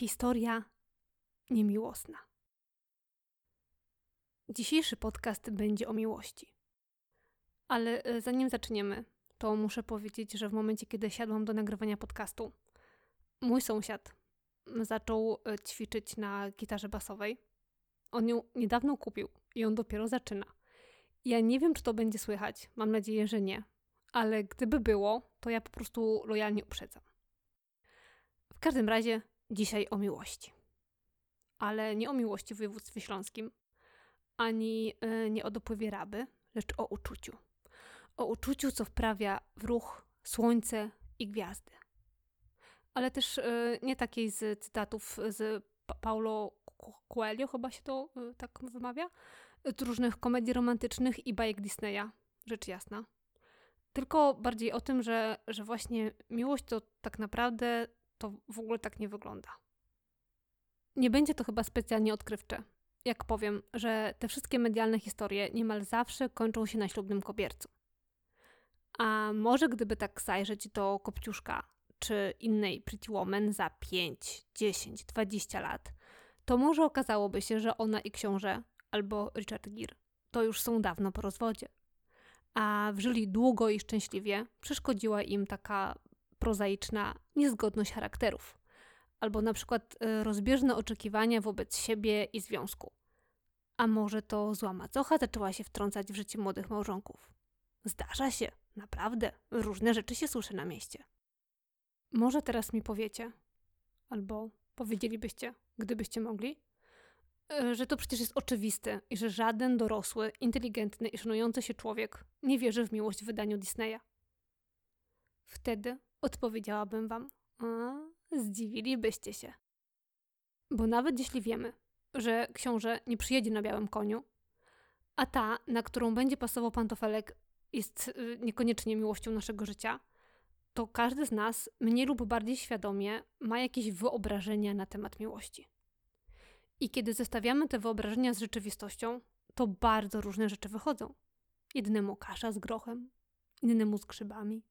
Historia niemiłosna. Dzisiejszy podcast będzie o miłości. Ale e, zanim zaczniemy, to muszę powiedzieć, że w momencie, kiedy siadłam do nagrywania podcastu, mój sąsiad zaczął e, ćwiczyć na gitarze basowej. On ją niedawno kupił i on dopiero zaczyna. Ja nie wiem, czy to będzie słychać. Mam nadzieję, że nie. Ale gdyby było, to ja po prostu lojalnie uprzedzam. W każdym razie dzisiaj o miłości. Ale nie o miłości w województwie śląskim, ani y, nie o dopływie raby, lecz o uczuciu. O uczuciu, co wprawia w ruch słońce i gwiazdy. Ale też y, nie takiej z cytatów z pa Paulo Coelho, chyba się to y, tak wymawia, z różnych komedii romantycznych i bajek Disneya, rzecz jasna. Tylko bardziej o tym, że, że właśnie miłość to tak naprawdę to w ogóle tak nie wygląda. Nie będzie to chyba specjalnie odkrywcze, jak powiem, że te wszystkie medialne historie niemal zawsze kończą się na ślubnym kobiercu. A może gdyby tak zajrzeć do Kopciuszka czy innej Pretty Woman za 5, 10, 20 lat, to może okazałoby się, że ona i książę, albo Richard Gere, to już są dawno po rozwodzie. A wżyli długo i szczęśliwie, przeszkodziła im taka prozaiczna niezgodność charakterów, albo na przykład e, rozbieżne oczekiwania wobec siebie i związku. A może to zła macocha zaczęła się wtrącać w życie młodych małżonków? Zdarza się, naprawdę, różne rzeczy się słyszy na mieście. Może teraz mi powiecie, albo powiedzielibyście, gdybyście mogli, e, że to przecież jest oczywiste i że żaden dorosły, inteligentny i szanujący się człowiek nie wierzy w miłość w wydaniu Disneya. Wtedy odpowiedziałabym wam, a zdziwilibyście się. Bo nawet jeśli wiemy, że książę nie przyjedzie na białym koniu, a ta, na którą będzie pasował pantofelek, jest y, niekoniecznie miłością naszego życia, to każdy z nas mniej lub bardziej świadomie ma jakieś wyobrażenia na temat miłości. I kiedy zestawiamy te wyobrażenia z rzeczywistością, to bardzo różne rzeczy wychodzą. Jednemu kasza z grochem, innemu z grzybami,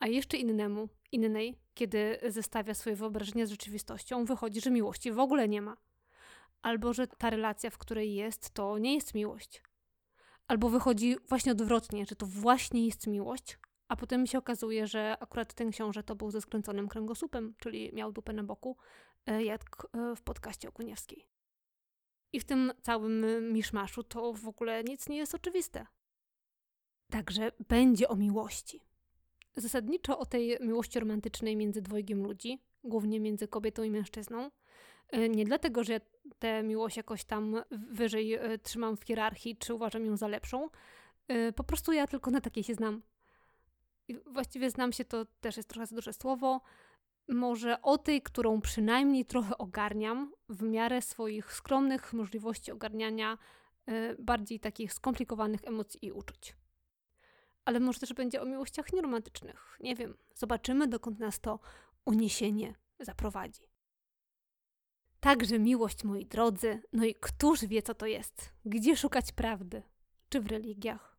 a jeszcze innemu, innej, kiedy zestawia swoje wyobrażenia z rzeczywistością, wychodzi, że miłości w ogóle nie ma. Albo że ta relacja, w której jest, to nie jest miłość. Albo wychodzi właśnie odwrotnie, że to właśnie jest miłość, a potem się okazuje, że akurat ten książę to był ze skręconym kręgosłupem, czyli miał dupę na boku, e, jak e, w podcaście Okuniewskiej. I w tym całym miszmaszu to w ogóle nic nie jest oczywiste. Także będzie o miłości. Zasadniczo o tej miłości romantycznej między dwojgiem ludzi, głównie między kobietą i mężczyzną. E, nie dlatego, że ja tę miłość jakoś tam wyżej e, trzymam w hierarchii, czy uważam ją za lepszą. E, po prostu ja tylko na takiej się znam. I właściwie znam się to też jest trochę za duże słowo. Może o tej, którą przynajmniej trochę ogarniam w miarę swoich skromnych możliwości ogarniania bardziej takich skomplikowanych emocji i uczuć. Ale może też będzie o miłościach nieromantycznych. Nie wiem. Zobaczymy, dokąd nas to uniesienie zaprowadzi. Także miłość, moi drodzy, no i któż wie, co to jest? Gdzie szukać prawdy? Czy w religiach?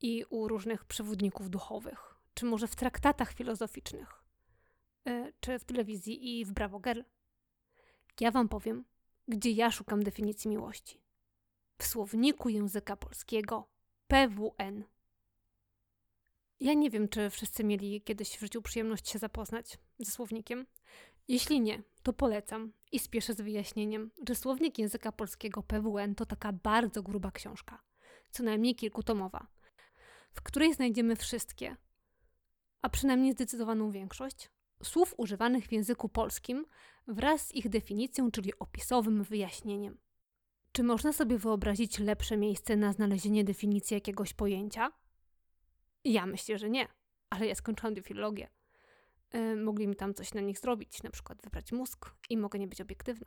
I u różnych przewodników duchowych? Czy może w traktatach filozoficznych? Yy, czy w telewizji i w Bravo Girl? Ja wam powiem, gdzie ja szukam definicji miłości. W słowniku języka polskiego PWN. Ja nie wiem, czy wszyscy mieli kiedyś w życiu przyjemność się zapoznać ze słownikiem. Jeśli nie, to polecam i spieszę z wyjaśnieniem, że słownik języka polskiego PWN to taka bardzo gruba książka, co najmniej kilkutomowa, w której znajdziemy wszystkie, a przynajmniej zdecydowaną większość, słów używanych w języku polskim wraz z ich definicją, czyli opisowym wyjaśnieniem. Czy można sobie wyobrazić lepsze miejsce na znalezienie definicji jakiegoś pojęcia? Ja myślę, że nie, ale ja skończyłam filologię. Yy, mogli mi tam coś na nich zrobić, na przykład wybrać mózg i mogę nie być obiektywna.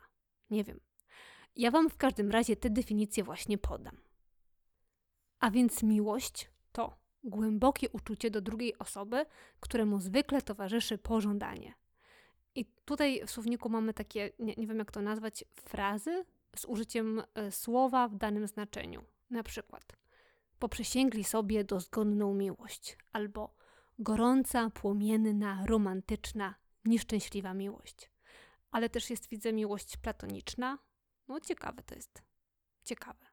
Nie wiem. Ja Wam w każdym razie te definicje właśnie podam. A więc miłość to głębokie uczucie do drugiej osoby, któremu zwykle towarzyszy pożądanie. I tutaj w słowniku mamy takie, nie, nie wiem jak to nazwać, frazy z użyciem y, słowa w danym znaczeniu. Na przykład poprzysięgli sobie dozgonną miłość, albo gorąca, płomienna, romantyczna, nieszczęśliwa miłość, ale też jest, widzę, miłość platoniczna. No, ciekawe to jest. Ciekawe.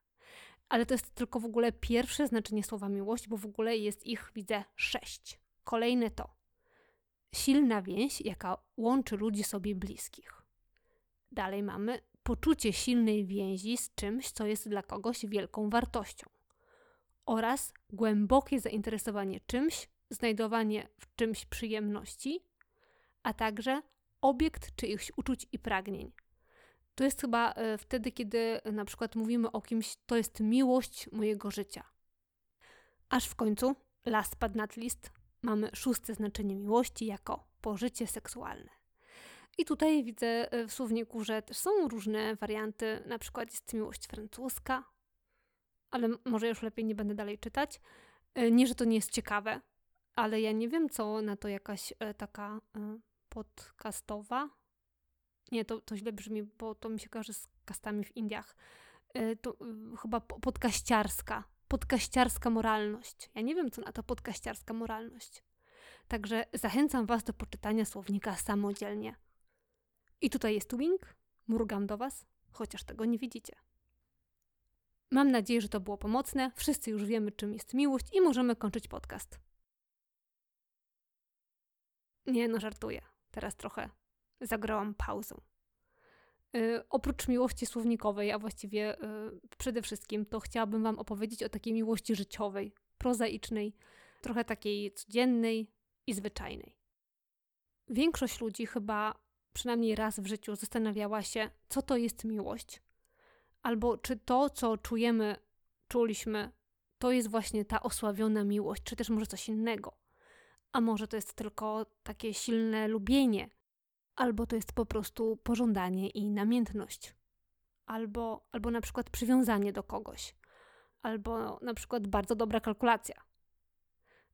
Ale to jest tylko w ogóle pierwsze znaczenie słowa miłość, bo w ogóle jest ich, widzę, sześć. Kolejne to silna więź, jaka łączy ludzi sobie bliskich. Dalej mamy poczucie silnej więzi z czymś, co jest dla kogoś wielką wartością. Oraz głębokie zainteresowanie czymś, znajdowanie w czymś przyjemności, a także obiekt czyichś uczuć i pragnień. To jest chyba e, wtedy, kiedy na przykład mówimy o kimś, to jest miłość mojego życia. Aż w końcu, last but not least, mamy szóste znaczenie miłości jako pożycie seksualne. I tutaj widzę e, w słowniku, że też są różne warianty, na przykład jest miłość francuska, ale może już lepiej nie będę dalej czytać. E, nie, że to nie jest ciekawe, ale ja nie wiem, co na to jakaś taka podcastowa. Nie, to, to źle brzmi, bo to mi się kojarzy z kastami w Indiach. E, to chyba podkaściarska. Podkaściarska moralność. Ja nie wiem, co na to podkaściarska moralność. Także zachęcam Was do poczytania słownika samodzielnie. I tutaj jest wing. Mrugam do Was, chociaż tego nie widzicie. Mam nadzieję, że to było pomocne. Wszyscy już wiemy, czym jest miłość i możemy kończyć podcast. Nie, no żartuję. Teraz trochę zagrałam pauzą. Yy, oprócz miłości słownikowej, a właściwie yy, przede wszystkim, to chciałabym Wam opowiedzieć o takiej miłości życiowej, prozaicznej, trochę takiej codziennej i zwyczajnej. Większość ludzi chyba przynajmniej raz w życiu zastanawiała się, co to jest miłość, albo czy to, co czujemy, czuliśmy, to jest właśnie ta osławiona miłość, czy też może coś innego. A może to jest tylko takie silne lubienie, albo to jest po prostu pożądanie i namiętność, albo, albo na przykład przywiązanie do kogoś, albo na przykład bardzo dobra kalkulacja.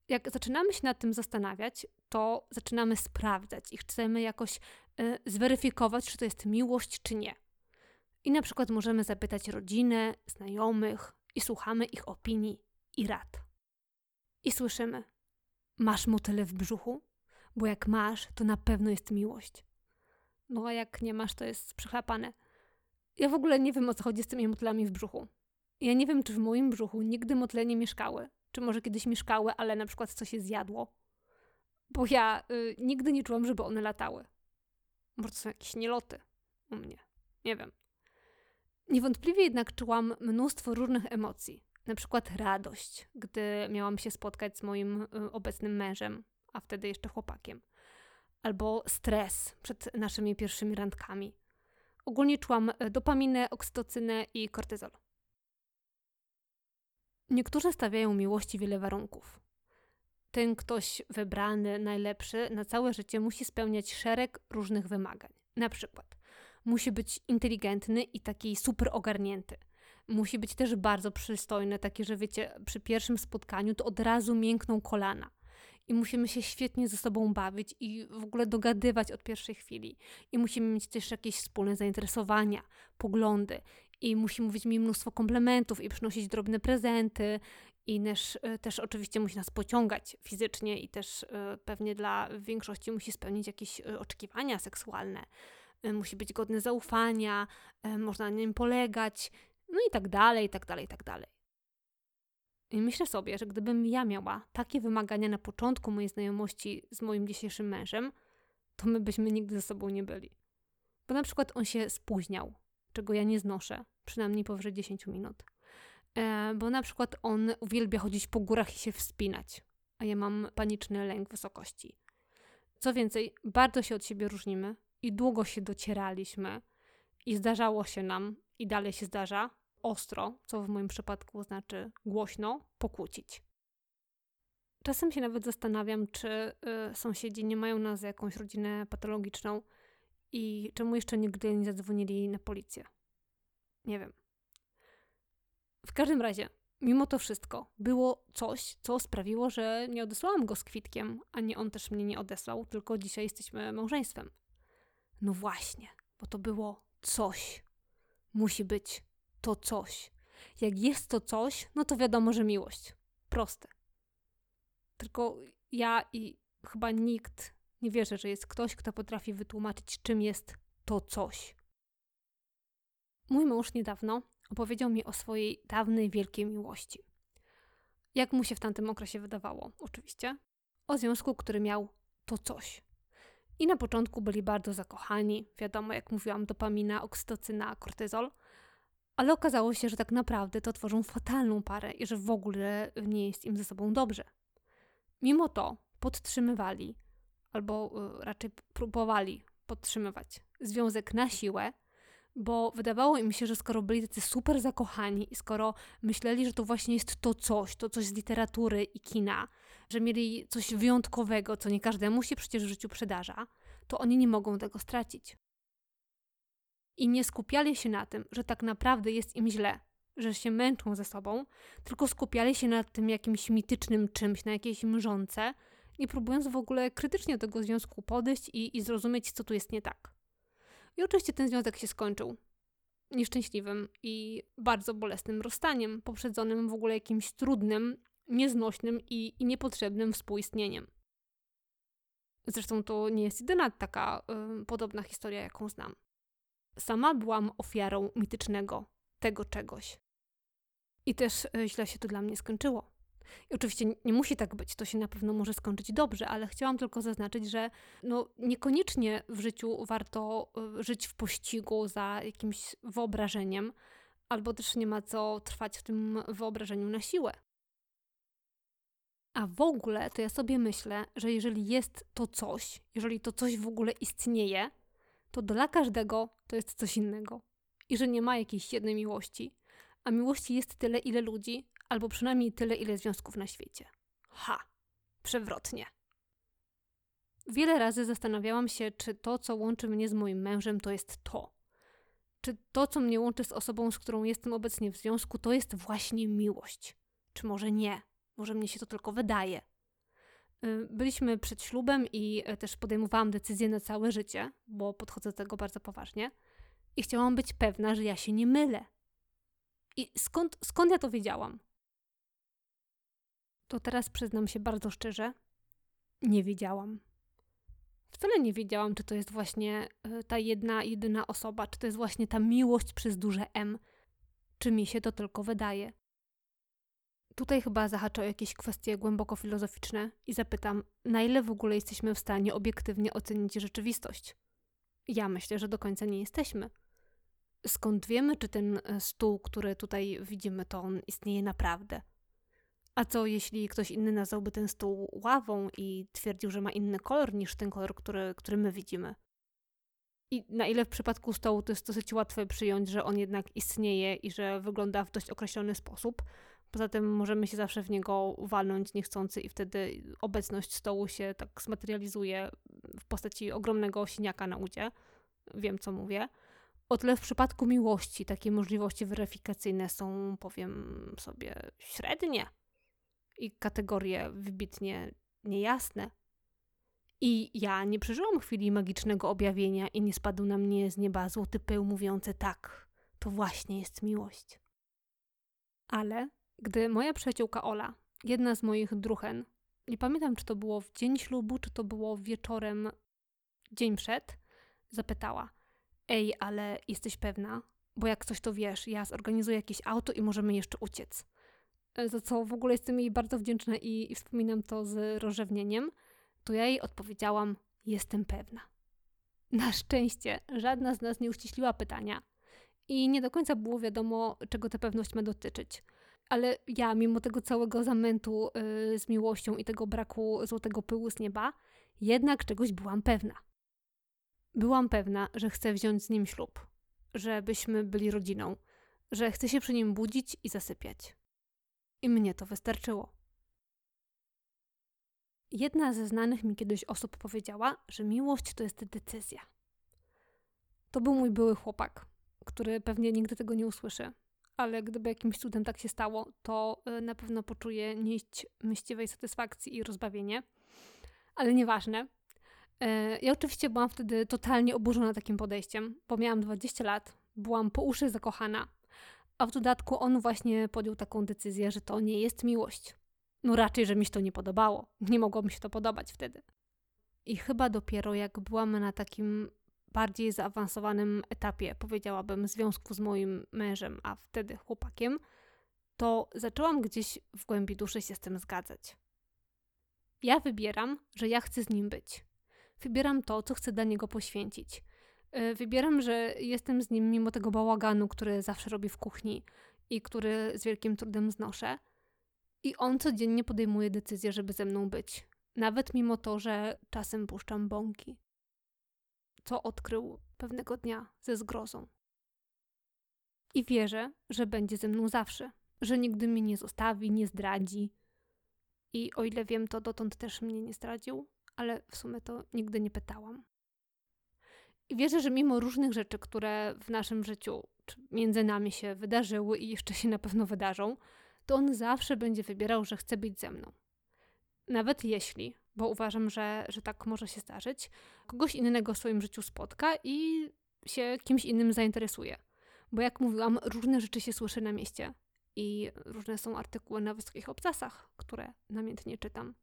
Jak zaczynamy się nad tym zastanawiać, to zaczynamy sprawdzać i chcemy jakoś y, zweryfikować, czy to jest miłość, czy nie. I na przykład możemy zapytać rodzinę, znajomych i słuchamy ich opinii i rad. I słyszymy: Masz motyle w brzuchu? Bo jak masz, to na pewno jest miłość. No a jak nie masz, to jest przychlapane. Ja w ogóle nie wiem, o co chodzi z tymi motylami w brzuchu. Ja nie wiem, czy w moim brzuchu nigdy motyle nie mieszkały. Czy może kiedyś mieszkały, ale na przykład coś się zjadło. Bo ja y, nigdy nie czułam, żeby one latały. Może to są jakieś nieloty u mnie. Nie wiem. Niewątpliwie jednak czułam mnóstwo różnych emocji. Na przykład radość, gdy miałam się spotkać z moim y, obecnym mężem, a wtedy jeszcze chłopakiem. Albo stres przed naszymi pierwszymi randkami. Ogólnie czułam y, dopaminę, oksytocynę i kortyzol. Niektórzy stawiają miłości wiele warunków. Ten ktoś wybrany, najlepszy na całe życie musi spełniać szereg różnych wymagań. Na przykład musi być inteligentny i taki super ogarnięty musi być też bardzo przystojne, takie, że wiecie, przy pierwszym spotkaniu to od razu miękną kolana. I musimy się świetnie ze sobą bawić i w ogóle dogadywać od pierwszej chwili. I musimy mieć też jakieś wspólne zainteresowania, poglądy. I musi mówić mi mnóstwo komplementów i przynosić drobne prezenty. I też, e, też oczywiście musi nas pociągać fizycznie i też e, pewnie dla większości musi spełnić jakieś e, oczekiwania seksualne. Musi być godny zaufania, można na nim polegać, no i tak dalej, i tak dalej, i tak dalej. I myślę sobie, że gdybym ja miała takie wymagania na początku mojej znajomości z moim dzisiejszym mężem, to my byśmy nigdy ze sobą nie byli. Bo na przykład on się spóźniał, czego ja nie znoszę, przynajmniej powyżej 10 minut. E, bo na przykład on uwielbia chodzić po górach i się wspinać, a ja mam paniczny lęk wysokości. Co więcej, bardzo się od siebie różnimy i długo się docieraliśmy i zdarzało się nam, i dalej się zdarza, ostro, co w moim przypadku znaczy głośno, pokłócić. Czasem się nawet zastanawiam, czy y, sąsiedzi nie mają nas za jakąś rodzinę patologiczną i czemu jeszcze nigdy nie zadzwonili na policję. Nie wiem. W każdym razie, mimo to wszystko, było coś, co sprawiło, że nie odesłałam go z kwitkiem, ani on też mnie nie odesłał, tylko dzisiaj jesteśmy małżeństwem. No właśnie, bo to było coś. Musi być to coś. Jak jest to coś, no to wiadomo, że miłość. Proste. Tylko ja i chyba nikt nie wierzy, że jest ktoś, kto potrafi wytłumaczyć, czym jest to coś. Mój mąż niedawno opowiedział mi o swojej dawnej wielkiej miłości. Jak mu się w tamtym okresie wydawało, oczywiście. O związku, który miał to coś. I na początku byli bardzo zakochani, wiadomo, jak mówiłam, dopamina, oksytocyna, kortyzol, ale okazało się, że tak naprawdę to tworzą fatalną parę i że w ogóle nie jest im ze sobą dobrze. Mimo to podtrzymywali, albo y, raczej próbowali podtrzymywać związek na siłę, bo wydawało im się, że skoro byli tacy super zakochani i skoro myśleli, że to właśnie jest to coś, to coś z literatury i kina, że mieli coś wyjątkowego, co nie każdemu się przecież w życiu przydarza, to oni nie mogą tego stracić. I nie skupiali się na tym, że tak naprawdę jest im źle, że się męczą ze sobą, tylko skupiali się na tym jakimś mitycznym czymś, na jakiejś mrzonce, nie próbując w ogóle krytycznie do tego związku podejść i, i zrozumieć, co tu jest nie tak. I oczywiście ten związek się skończył nieszczęśliwym i bardzo bolesnym rozstaniem, poprzedzonym w ogóle jakimś trudnym, nieznośnym i, i niepotrzebnym współistnieniem. Zresztą to nie jest jedyna taka y, podobna historia, jaką znam. Sama byłam ofiarą mitycznego tego czegoś. I też y, źle się to dla mnie skończyło. I oczywiście nie musi tak być, to się na pewno może skończyć dobrze, ale chciałam tylko zaznaczyć, że no, niekoniecznie w życiu warto y, żyć w pościgu za jakimś wyobrażeniem, albo też nie ma co trwać w tym wyobrażeniu na siłę. A w ogóle to ja sobie myślę, że jeżeli jest to coś, jeżeli to coś w ogóle istnieje, to dla każdego to jest coś innego. I że nie ma jakiejś jednej miłości. A miłości jest tyle, ile ludzi, albo przynajmniej tyle, ile związków na świecie. Ha! Przewrotnie. Wiele razy zastanawiałam się, czy to, co łączy mnie z moim mężem, to jest to. Czy to, co mnie łączy z osobą, z którą jestem obecnie w związku, to jest właśnie miłość? Czy może nie? Może mnie się to tylko wydaje. Y, byliśmy przed ślubem i e, też podejmowałam decyzję na całe życie, bo podchodzę do tego bardzo poważnie. I chciałam być pewna, że ja się nie mylę. I skąd, skąd ja to wiedziałam? To teraz przyznam się bardzo szczerze, nie wiedziałam. Wcale nie wiedziałam, czy to jest właśnie e, ta jedna, jedyna osoba, czy to jest właśnie ta miłość przez duże M, czy mi się to tylko wydaje. Tutaj chyba zahaczę o jakieś kwestie głęboko filozoficzne i zapytam, na ile w ogóle jesteśmy w stanie obiektywnie ocenić rzeczywistość? Ja myślę, że do końca nie jesteśmy. Skąd wiemy, czy ten e, stół, który tutaj widzimy, to on istnieje naprawdę? A co jeśli ktoś inny nazwałby ten stół ławą i twierdził, że ma inny kolor niż ten kolor, który, który my widzimy? I na ile w przypadku stołu to jest dosyć łatwe przyjąć, że on jednak istnieje i że wygląda w dość określony sposób. Poza tym możemy się zawsze w niego walnąć niechcący i wtedy obecność stołu się tak zmaterializuje w postaci ogromnego siniaka na udzie. Wiem, co mówię. O tyle w przypadku miłości takie możliwości weryfikacyjne są, powiem sobie, średnie i kategorie wybitnie niejasne. I ja nie przeżyłam chwili magicznego objawienia i nie spadł na mnie z nieba złoty pył mówiący tak, to właśnie jest miłość. Ale gdy moja przyjaciółka Ola, jedna z moich druchen, nie pamiętam czy to było w dzień ślubu, czy to było wieczorem, dzień przed, zapytała: Ej, ale jesteś pewna? Bo jak coś to wiesz, ja zorganizuję jakieś auto i możemy jeszcze uciec. E, za co w ogóle jestem jej bardzo wdzięczna i, i wspominam to z rozrzewnieniem, to ja jej odpowiedziałam: Jestem pewna. Na szczęście żadna z nas nie uściśliła pytania i nie do końca było wiadomo, czego ta pewność ma dotyczyć. Ale ja, mimo tego całego zamętu yy, z miłością i tego braku złotego pyłu z nieba, jednak czegoś byłam pewna. Byłam pewna, że chcę wziąć z nim ślub, żebyśmy byli rodziną, że chcę się przy nim budzić i zasypiać. I mnie to wystarczyło. Jedna ze znanych mi kiedyś osób powiedziała, że miłość to jest decyzja. To był mój były chłopak, który pewnie nigdy tego nie usłyszy, ale gdyby jakimś cudem tak się stało, to y, na pewno poczuje nieść myśliwej satysfakcji i rozbawienie. Ale nieważne. E, ja oczywiście byłam wtedy totalnie oburzona takim podejściem, bo miałam 20 lat, byłam po uszy zakochana, a w dodatku on właśnie podjął taką decyzję, że to nie jest miłość. No raczej, że mi się to nie podobało. Nie mogło mi się to podobać wtedy. I chyba dopiero jak byłam na takim bardziej zaawansowanym etapie, powiedziałabym, związku z moim mężem, a wtedy chłopakiem, to zaczęłam gdzieś w głębi duszy się z tym zgadzać. Ja wybieram, że ja chcę z nim być. Wybieram to, co chcę dla niego poświęcić. E, wybieram, że jestem z nim mimo tego bałaganu, który zawsze robi w kuchni i który z wielkim trudem znoszę. I on codziennie podejmuje decyzję, żeby ze mną być. Nawet mimo to, że czasem puszczam bąki. Co odkrył pewnego dnia ze zgrozą. I wierzę, że będzie ze mną zawsze, że nigdy mnie nie zostawi, nie zdradzi. I o ile wiem, to dotąd też mnie nie zdradził, ale w sumie to nigdy nie pytałam. I wierzę, że mimo różnych rzeczy, które w naszym życiu między nami się wydarzyły i jeszcze się na pewno wydarzą, to on zawsze będzie wybierał, że chce być ze mną. Nawet jeśli, bo uważam, że, że tak może się zdarzyć, kogoś innego w swoim życiu spotka i się kimś innym zainteresuje. Bo jak mówiłam, różne rzeczy się słyszy na mieście i różne są artykuły na wysokich obcasach, które namiętnie czytam.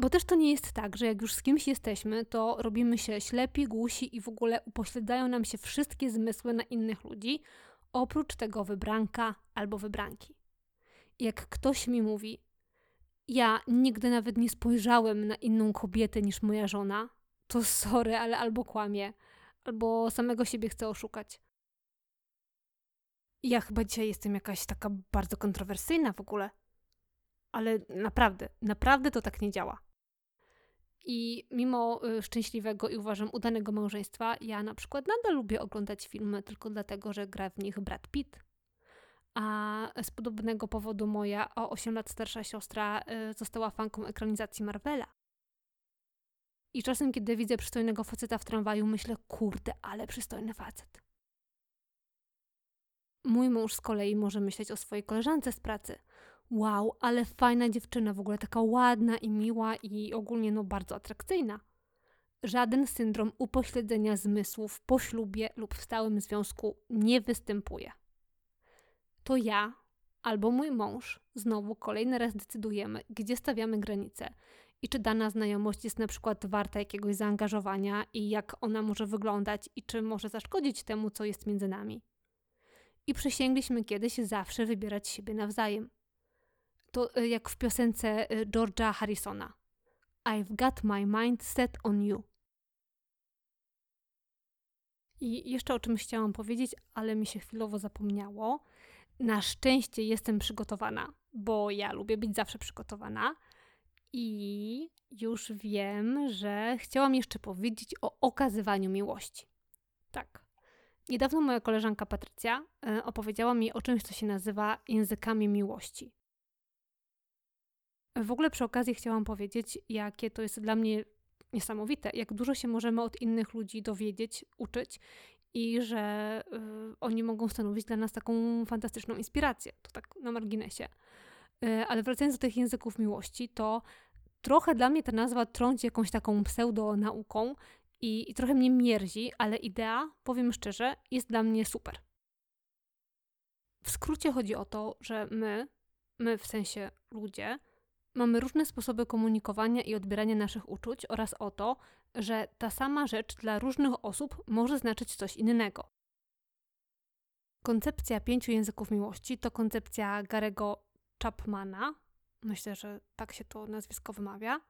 Bo też to nie jest tak, że jak już z kimś jesteśmy, to robimy się ślepi, głusi i w ogóle upośledzają nam się wszystkie zmysły na innych ludzi, oprócz tego wybranka albo wybranki. Jak ktoś mi mówi, ja nigdy nawet nie spojrzałem na inną kobietę niż moja żona, to sorry, ale albo kłamie, albo samego siebie chce oszukać. Ja chyba dzisiaj jestem jakaś taka bardzo kontrowersyjna w ogóle. Ale naprawdę, naprawdę to tak nie działa. I mimo y, szczęśliwego i uważam udanego małżeństwa, ja na przykład nadal lubię oglądać filmy tylko dlatego, że gra w nich Brad Pitt. A z podobnego powodu moja o 8 lat starsza siostra y, została fanką ekranizacji Marvela. I czasem, kiedy widzę przystojnego faceta w tramwaju, myślę, kurde, ale przystojny facet. Mój mąż z kolei może myśleć o swojej koleżance z pracy, wow, ale fajna dziewczyna, w ogóle taka ładna i miła i ogólnie no bardzo atrakcyjna. Żaden syndrom upośledzenia zmysłów po ślubie lub w stałym związku nie występuje. To ja albo mój mąż znowu kolejny raz decydujemy, gdzie stawiamy granice i czy dana znajomość jest na przykład warta jakiegoś zaangażowania i jak ona może wyglądać i czy może zaszkodzić temu, co jest między nami. I przysięgliśmy kiedyś zawsze wybierać siebie nawzajem to y, jak w piosence y, George'a Harrisona. I've got my mind set on you. I jeszcze o czymś chciałam powiedzieć, ale mi się chwilowo zapomniało. Na szczęście jestem przygotowana, bo ja lubię być zawsze przygotowana. I już wiem, że chciałam jeszcze powiedzieć o okazywaniu miłości. Tak. Niedawno moja koleżanka Patrycja y, opowiedziała mi o czymś, co się nazywa językami miłości. W ogóle przy okazji chciałam powiedzieć, jakie to jest dla mnie niesamowite, jak dużo się możemy od innych ludzi dowiedzieć, uczyć i że y, oni mogą stanowić dla nas taką fantastyczną inspirację. To tak na marginesie. Y, ale wracając do tych języków miłości, to trochę dla mnie ta nazwa trąci jakąś taką pseudonauką i, i trochę mnie mierzi, ale idea, powiem szczerze, jest dla mnie super. W skrócie chodzi o to, że my, my w sensie ludzie, mamy różne sposoby komunikowania i odbierania naszych uczuć oraz o to, że ta sama rzecz dla różnych osób może znaczyć coś innego. Koncepcja pięciu języków miłości to koncepcja Garego Chapmana. Myślę, że tak się to nazwisko wymawia.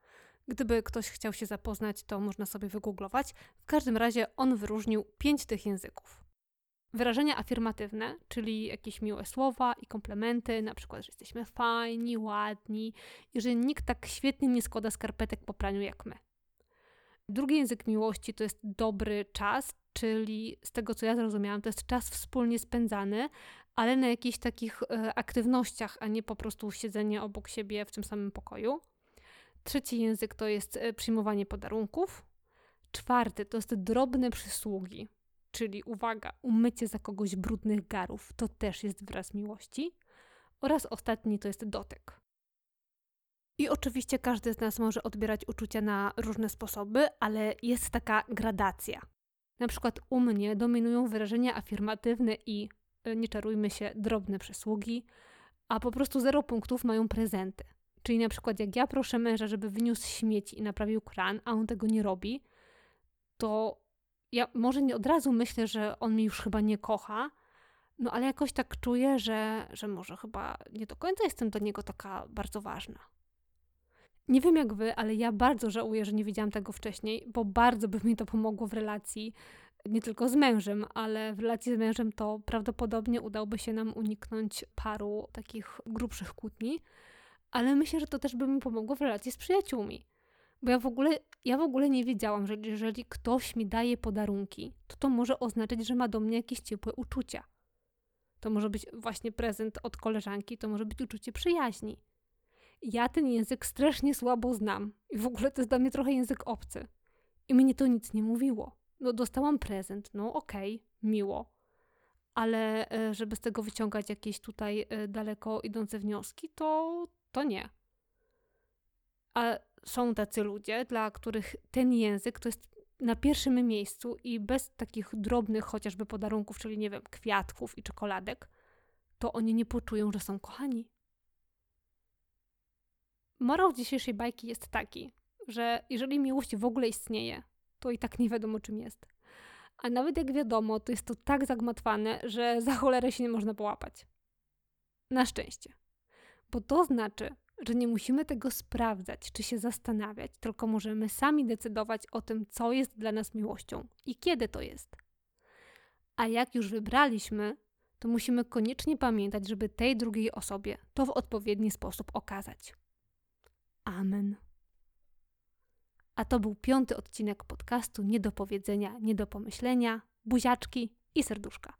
Gdyby ktoś chciał się zapoznać, to można sobie wygooglować. W każdym razie on wyróżnił pięć tych języków. Wyrażenia afirmatywne, czyli jakieś miłe słowa i komplementy, na przykład, że jesteśmy fajni, ładni i że nikt tak świetnie nie składa skarpetek po praniu jak my. Drugi język miłości to jest dobry czas, czyli z tego co ja zrozumiałam, to jest czas wspólnie spędzany, ale na jakichś takich e, aktywnościach, a nie po prostu siedzenie obok siebie w tym samym pokoju. Trzeci język to jest e, przyjmowanie podarunków. Czwarty to jest drobne przysługi, czyli uwaga, umycie za kogoś brudnych garów, to też jest wyraz miłości. Oraz ostatni to jest dotyk. I oczywiście każdy z nas może odbierać uczucia na różne sposoby, ale jest taka gradacja. Na przykład u mnie dominują wyrażenia afirmatywne i, e, nie czarujmy się, drobne przysługi, a po prostu zero punktów mają prezenty. Czyli na przykład jak ja proszę męża, żeby wyniósł śmieci i naprawił kran, a on tego nie robi, to ja może nie od razu myślę, że on mnie już chyba nie kocha, no ale jakoś tak czuję, że, że może chyba nie do końca jestem do niego taka bardzo ważna. Nie wiem jak wy, ale ja bardzo żałuję, że nie wiedziałam tego wcześniej, bo bardzo by mi to pomogło w relacji nie tylko z mężem, ale w relacji z mężem to prawdopodobnie udałoby się nam uniknąć paru takich grubszych kłótni, ale myślę, że to też by mi pomogło w relacji z przyjaciółmi. Bo ja w ogóle, ja w ogóle nie wiedziałam, że jeżeli ktoś mi daje podarunki, to to może oznaczać, że ma do mnie jakieś ciepłe uczucia. To może być właśnie prezent od koleżanki, to może być uczucie przyjaźni. Ja ten język strasznie słabo znam i w ogóle to jest dla mnie trochę język obcy. I mnie to nic nie mówiło. No dostałam prezent, no okej, okay, miło. Ale e, żeby z tego wyciągać jakieś tutaj e, daleko idące wnioski, to, to nie. A są tacy ludzie, dla których ten język to jest na pierwszym miejscu i bez takich drobnych chociażby podarunków, czyli nie wiem, kwiatków i czekoladek, to oni nie poczują, że są kochani. Morał dzisiejszej bajki jest taki, że jeżeli miłość w ogóle istnieje, to i tak nie wiadomo czym jest. A nawet jak wiadomo, to jest to tak zagmatwane, że za cholerę się nie można połapać. Na szczęście. Bo to znaczy, że nie musimy tego sprawdzać czy się zastanawiać, tylko możemy sami decydować o tym, co jest dla nas miłością i kiedy to jest. A jak już wybraliśmy, to musimy koniecznie pamiętać, żeby tej drugiej osobie to w odpowiedni sposób okazać. Amen. A to był piąty odcinek podcastu Nie do powiedzenia, nie do pomyślenia, buziaczki i serduszka.